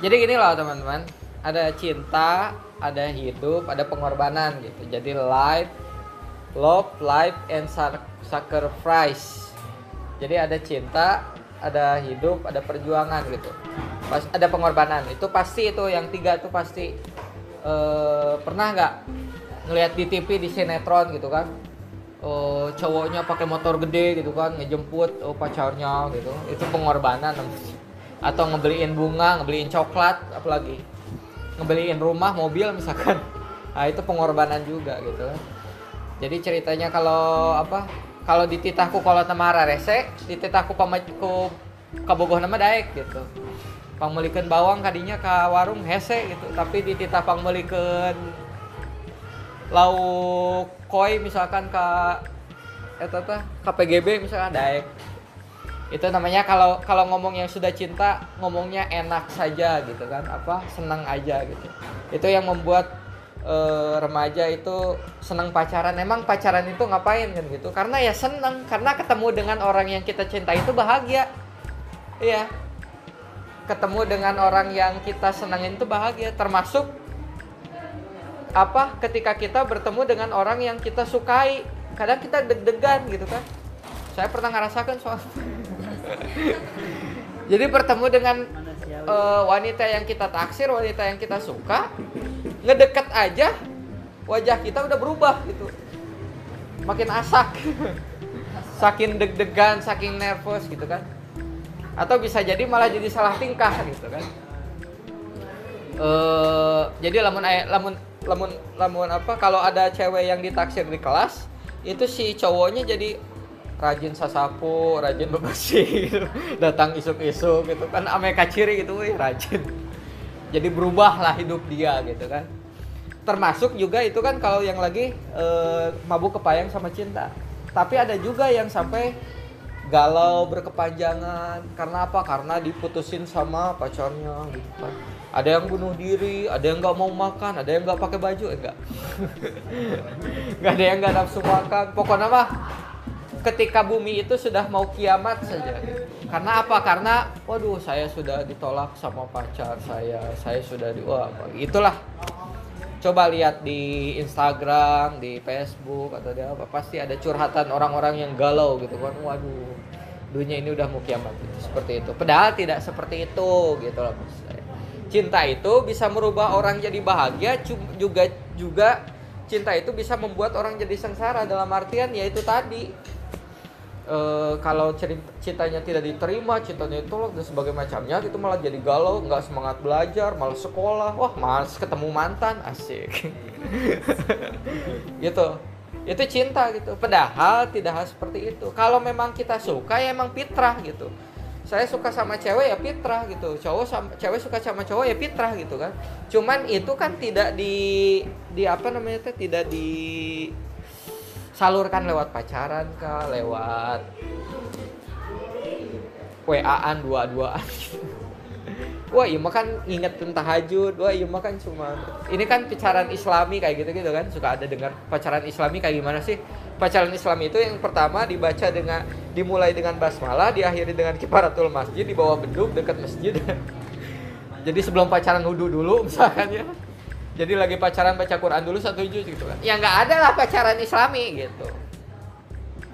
jadi gini loh teman-teman. Ada cinta ada hidup ada pengorbanan gitu. Jadi life love life and sac- sacrifice. Jadi ada cinta ada hidup ada perjuangan gitu. Pas ada pengorbanan. Itu pasti itu yang tiga itu pasti eh, pernah nggak ngelihat di TV di sinetron gitu kan? Oh, cowoknya pakai motor gede gitu kan ngejemput oh, pacarnya gitu. Itu pengorbanan. Atau ngebeliin bunga ngebeliin coklat apalagi? Ngebeliin rumah mobil misalkan. Nah itu pengorbanan juga gitu. Jadi ceritanya kalau apa kalau di titahku kalau temara rese di titahku pamaku kabogoh nama daek gitu. Pangmelikeun bawang kadinya ke warung hese gitu tapi di titah pangmelikeun lauk koi misalkan ke eta teh KPGB misalkan daek itu namanya kalau kalau ngomong yang sudah cinta ngomongnya enak saja gitu kan. Apa? Senang aja gitu. Itu yang membuat eh, remaja itu senang pacaran. Emang pacaran itu ngapain kan gitu? Karena ya senang. Karena ketemu dengan orang yang kita cinta itu bahagia. Iya. Ketemu dengan orang yang kita senangin itu bahagia. Termasuk apa? Ketika kita bertemu dengan orang yang kita sukai. Kadang kita deg-degan gitu kan. Saya pernah ngerasakan soal jadi bertemu dengan eh, wanita yang kita taksir wanita yang kita suka ngedeket aja wajah kita udah berubah gitu. Makin asak saking deg-degan saking nervous gitu kan. Atau bisa jadi malah jadi salah tingkah gitu kan. Eh jadi lamun lamun lamun lamun apa kalau ada cewek yang ditaksir di kelas itu si cowoknya jadi rajin sasapu, rajin bebersih gitu. Datang isuk-isuk gitu kan ame kaciri gitu wih, rajin. Jadi berubah lah hidup dia gitu kan. Termasuk juga itu kan kalau yang lagi eh, mabuk kepayang sama cinta. Tapi ada juga yang sampai galau berkepanjangan karena apa? Karena diputusin sama pacarnya gitu kan. Ada yang bunuh diri, ada yang nggak mau makan, ada yang nggak pakai baju, enggak. nggak ada yang nggak nafsu makan. Pokoknya mah ketika bumi itu sudah mau kiamat saja. Karena apa? Karena waduh saya sudah ditolak sama pacar saya, saya sudah di wah itulah. Coba lihat di Instagram, di Facebook atau di apa pasti ada curhatan orang-orang yang galau gitu kan. Waduh, dunia ini udah mau kiamat gitu. Seperti itu. Padahal tidak seperti itu gitu loh. Cinta itu bisa merubah orang jadi bahagia juga juga cinta itu bisa membuat orang jadi sengsara dalam artian yaitu tadi eh, kalau cerita, cintanya tidak diterima, cintanya ditolak dan sebagainya macamnya, itu malah jadi galau, nggak semangat belajar, malah sekolah, wah malas ketemu mantan, asik, gitu. Itu cinta gitu. Padahal tidak harus seperti itu. Kalau memang kita suka ya emang fitrah gitu. Saya suka sama cewek ya fitrah gitu. Cowok sama cewek suka sama cowok ya fitrah gitu kan. Cuman itu kan tidak di di apa namanya teh tidak di salurkan lewat pacaran kah, lewat WA-an dua-duaan. Wah, iya kan ngingetin tahajud. Wah, iya kan cuma ini kan pacaran Islami kayak gitu-gitu kan. Suka ada dengar pacaran Islami kayak gimana sih? Pacaran Islami itu yang pertama dibaca dengan dimulai dengan basmalah, diakhiri dengan kifaratul masjid di bawah beduk dekat masjid. Jadi sebelum pacaran wudhu dulu misalkan ya. Jadi lagi pacaran baca Quran dulu satu juz gitu kan. Ya nggak ada lah pacaran Islami gitu.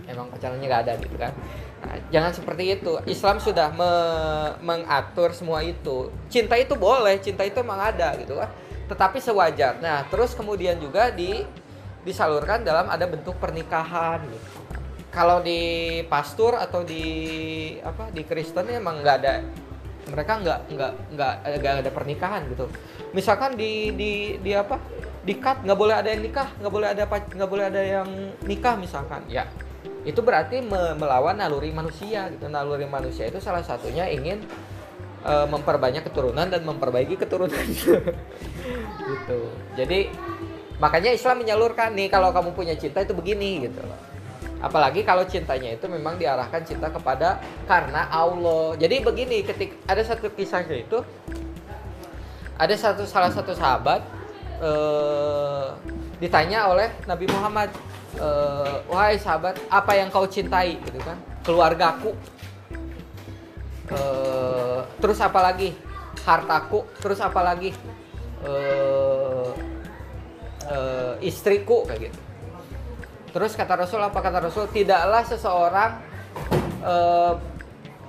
Emang pacarannya nggak ada gitu kan. Nah, jangan seperti itu. Islam sudah me- mengatur semua itu. Cinta itu boleh, cinta itu emang ada gitu kan. Tetapi sewajarnya. Nah, terus kemudian juga di disalurkan dalam ada bentuk pernikahan gitu. Kalau di pastur atau di apa di Kristen emang nggak ada mereka nggak nggak nggak nggak ada pernikahan gitu. Misalkan di di di apa? Di cut nggak boleh ada yang nikah nggak boleh ada nggak boleh ada yang nikah misalkan. Ya itu berarti me- melawan naluri manusia gitu. Naluri manusia itu salah satunya ingin eh, memperbanyak keturunan dan memperbaiki keturunan. Gitu. Jadi makanya Islam menyalurkan nih kalau kamu punya cinta itu begini gitu. loh apalagi kalau cintanya itu memang diarahkan cinta kepada karena Allah. Jadi begini ketika ada satu kisahnya itu ada satu salah satu sahabat eh, ditanya oleh Nabi Muhammad eh, wahai sahabat apa yang kau cintai? Gitu kan. Keluargaku. Eh, terus apa lagi? Hartaku. Terus apalagi eh eh, istriku kayak gitu terus kata Rasul apa kata Rasul? Tidaklah seseorang eh,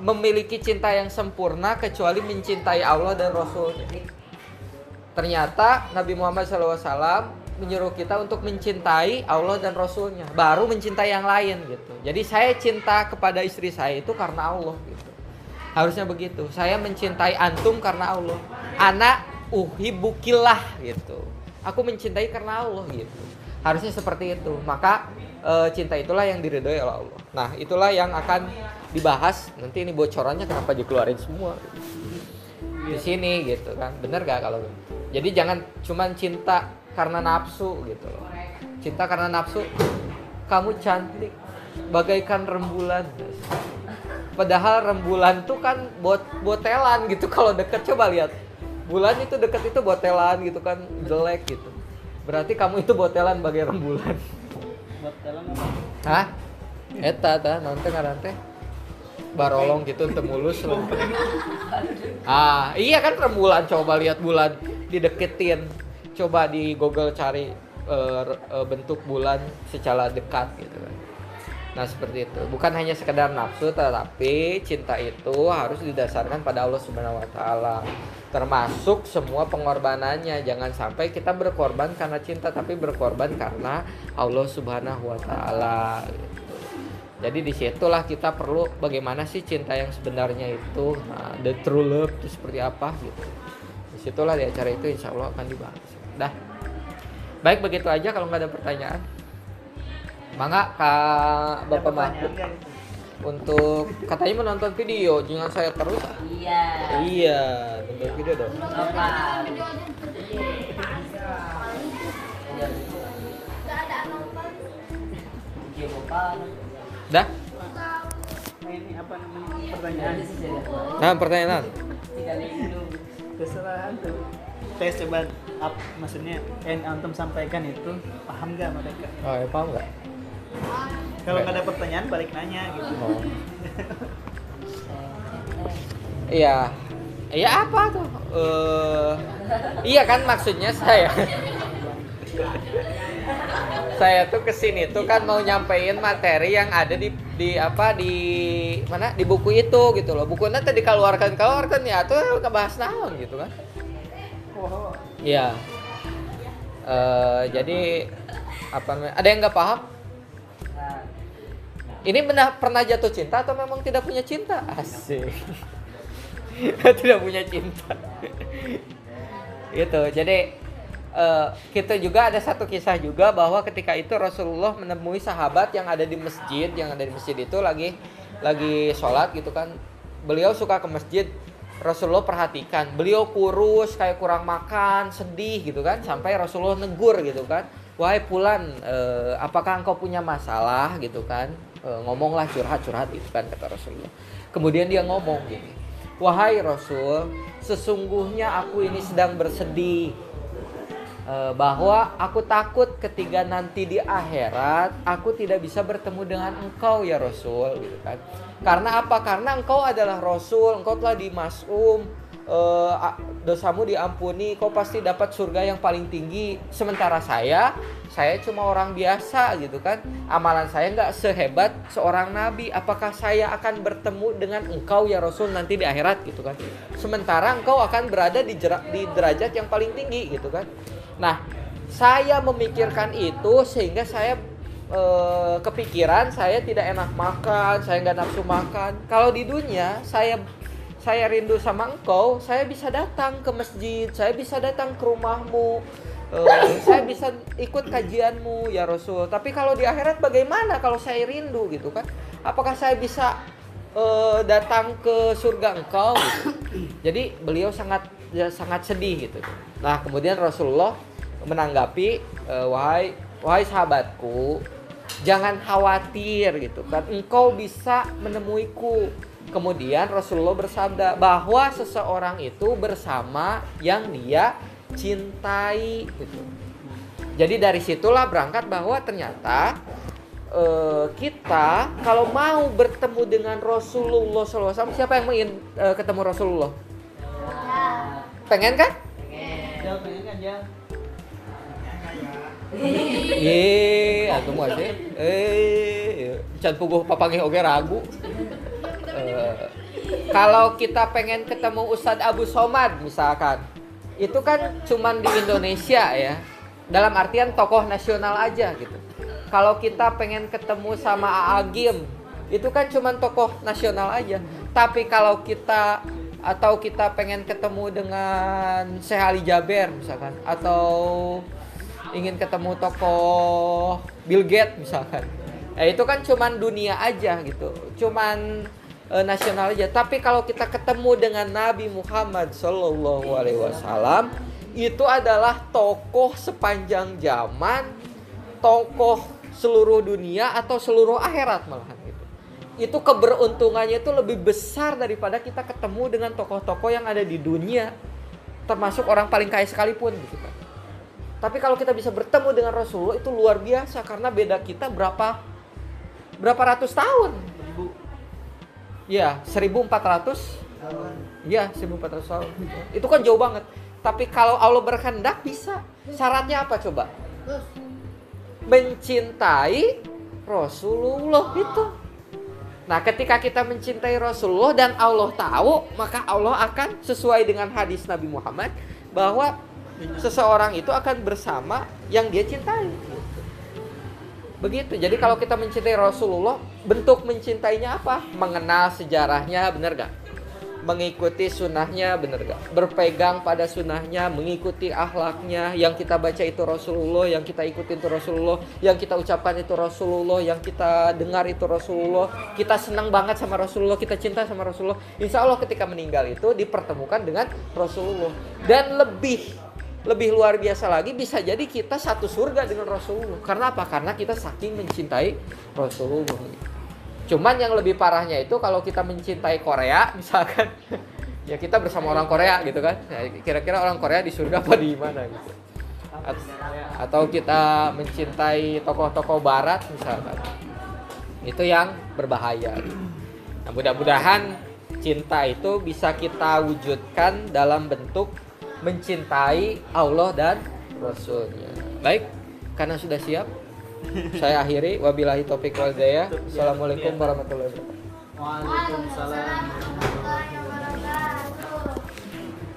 memiliki cinta yang sempurna kecuali mencintai Allah dan Rasulnya. Ternyata Nabi Muhammad SAW menyuruh kita untuk mencintai Allah dan Rasulnya baru mencintai yang lain gitu. Jadi saya cinta kepada istri saya itu karena Allah gitu. Harusnya begitu. Saya mencintai antum karena Allah. Anak uhibukillah gitu aku mencintai karena Allah gitu. Harusnya seperti itu. Maka e, cinta itulah yang diridhoi oleh Allah. Nah itulah yang akan dibahas. Nanti ini bocorannya kenapa dikeluarin semua? Di sini gitu kan. Bener gak kalau gitu? jadi jangan cuman cinta karena nafsu gitu loh. Cinta karena nafsu kamu cantik. Bagaikan rembulan. Padahal rembulan tuh kan bot botelan gitu. Kalau deket coba lihat bulan itu deket itu botelan gitu kan jelek gitu. Berarti kamu itu botelan bagai rembulan botelan apa? Hah? Eta ta nanti ngarante barolong gitu untuk mulus loh. ah iya kan rembulan coba lihat bulan dideketin. Coba di Google cari uh, uh, bentuk bulan secara dekat gitu kan. Nah seperti itu. Bukan hanya sekedar nafsu, tetapi cinta itu harus didasarkan pada Allah Subhanahu Wa Taala. Termasuk semua pengorbanannya. Jangan sampai kita berkorban karena cinta, tapi berkorban karena Allah Subhanahu Wa Taala. Jadi di situlah kita perlu bagaimana sih cinta yang sebenarnya itu, nah, the true love itu seperti apa gitu. Di situlah di acara itu insya Allah akan dibahas. Dah. Baik begitu aja kalau nggak ada pertanyaan. Mangga Kak Bapak Mahfud untuk katanya menonton video, jangan saya terus. Iya. Iya, nonton video dong. Apa? Dah. Nah, ini apa namanya pertanyaan Nah, pertanyaan. terserah antum saya coba up maksudnya yang antum sampaikan itu paham gak mereka Oh, ya, paham nggak? Kalau nggak ada pertanyaan balik nanya gitu Oh. Iya. Iya apa tuh? Eh, iya kan maksudnya saya. saya tuh ke sini tuh kan mau nyampein materi yang ada di di apa di mana di buku itu gitu loh. Bukunya tadi dikeluarkan keluarkan ya tuh ngebahas naon gitu kan. oh Iya. Eh, jadi apa? Ada yang nggak paham? Ini benar pernah jatuh cinta atau memang tidak punya cinta? Asik. tidak punya cinta. gitu. Jadi eh, kita juga ada satu kisah juga bahwa ketika itu Rasulullah menemui sahabat yang ada di masjid, yang ada di masjid itu lagi lagi sholat gitu kan. Beliau suka ke masjid. Rasulullah perhatikan, beliau kurus kayak kurang makan, sedih gitu kan, sampai Rasulullah negur gitu kan. Wahai Pulan, eh, apakah engkau punya masalah gitu kan? Eh, ngomonglah curhat-curhat itu kan kata Rasulullah. Kemudian dia ngomong gini, wahai Rasul, sesungguhnya aku ini sedang bersedih Eh, bahwa aku takut ketika nanti di akhirat aku tidak bisa bertemu dengan engkau ya Rasul gitu kan. Karena apa? Karena engkau adalah Rasul, engkau telah dimasum a- dosamu diampuni, kau pasti dapat surga yang paling tinggi. Sementara saya, saya cuma orang biasa gitu kan. Amalan saya nggak sehebat seorang nabi. Apakah saya akan bertemu dengan engkau ya Rasul nanti di akhirat gitu kan? Sementara engkau akan berada di, di derajat yang paling tinggi gitu kan. Nah, saya memikirkan itu sehingga saya eh, kepikiran saya tidak enak makan, saya nggak nafsu makan. Kalau di dunia saya saya rindu sama engkau, saya bisa datang ke masjid, saya bisa datang ke rumahmu, eh, saya bisa ikut kajianmu ya Rasul. Tapi kalau di akhirat bagaimana kalau saya rindu gitu kan? Apakah saya bisa eh, datang ke surga engkau? gitu? Jadi beliau sangat ya, sangat sedih gitu. Nah kemudian Rasulullah menanggapi eh, wahai wahai sahabatku jangan khawatir gitu kan engkau bisa menemuiku kemudian Rasulullah bersabda bahwa seseorang itu bersama yang dia cintai gitu jadi dari situlah berangkat bahwa ternyata eh, kita kalau mau bertemu dengan Rasulullah SAW siapa yang ingin eh, ketemu Rasulullah Pengen kan? Jal pengen kan Jal? Ye, atuh mah sih. Eh, can puguh papangih oge ragu. Kalau kita pengen ketemu Ustadz Abu Somad misalkan, itu kan cuman di Indonesia ya. Dalam artian tokoh nasional aja gitu. Kalau kita pengen ketemu sama Aagim, itu kan cuman tokoh nasional aja. Tapi kalau kita atau kita pengen ketemu dengan Syekh Ali Jaber misalkan atau ingin ketemu tokoh Bill Gates misalkan. Ya itu kan cuman dunia aja gitu. Cuman eh, nasional aja. Tapi kalau kita ketemu dengan Nabi Muhammad Shallallahu alaihi wasallam itu adalah tokoh sepanjang zaman, tokoh seluruh dunia atau seluruh akhirat malahan gitu. Itu keberuntungannya itu lebih besar daripada kita ketemu dengan tokoh-tokoh yang ada di dunia termasuk orang paling kaya sekalipun gitu kan. Tapi kalau kita bisa bertemu dengan Rasulullah itu luar biasa karena beda kita berapa berapa ratus tahun. Ibu. Ya, 1400 Ya, 1400 tahun. Itu kan jauh banget. Tapi kalau Allah berkehendak bisa. Syaratnya apa coba? Mencintai Rasulullah itu. Nah, ketika kita mencintai Rasulullah dan Allah tahu, maka Allah akan sesuai dengan hadis Nabi Muhammad bahwa seseorang itu akan bersama yang dia cintai. Begitu. Jadi kalau kita mencintai Rasulullah, bentuk mencintainya apa? Mengenal sejarahnya, benar gak? Mengikuti sunnahnya, benar gak? Berpegang pada sunnahnya, mengikuti akhlaknya. Yang kita baca itu Rasulullah, yang kita ikuti itu Rasulullah, yang kita ucapkan itu Rasulullah, yang kita dengar itu Rasulullah. Kita senang banget sama Rasulullah, kita cinta sama Rasulullah. Insya Allah ketika meninggal itu dipertemukan dengan Rasulullah. Dan lebih lebih luar biasa lagi bisa jadi kita satu surga dengan Rasulullah. Karena apa? Karena kita saking mencintai Rasulullah. Cuman yang lebih parahnya itu kalau kita mencintai Korea misalkan ya kita bersama orang Korea gitu kan. Ya, Kira-kira orang Korea di surga apa di mana gitu. At- atau kita mencintai tokoh-tokoh barat misalkan. Itu yang berbahaya. Nah, mudah-mudahan cinta itu bisa kita wujudkan dalam bentuk mencintai Allah dan Rasulnya. Baik, karena sudah siap, saya akhiri. Wabillahi taufiq wal hidayah. Assalamualaikum warahmatullahi wabarakatuh. Waalaikumsalam.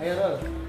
Ayo.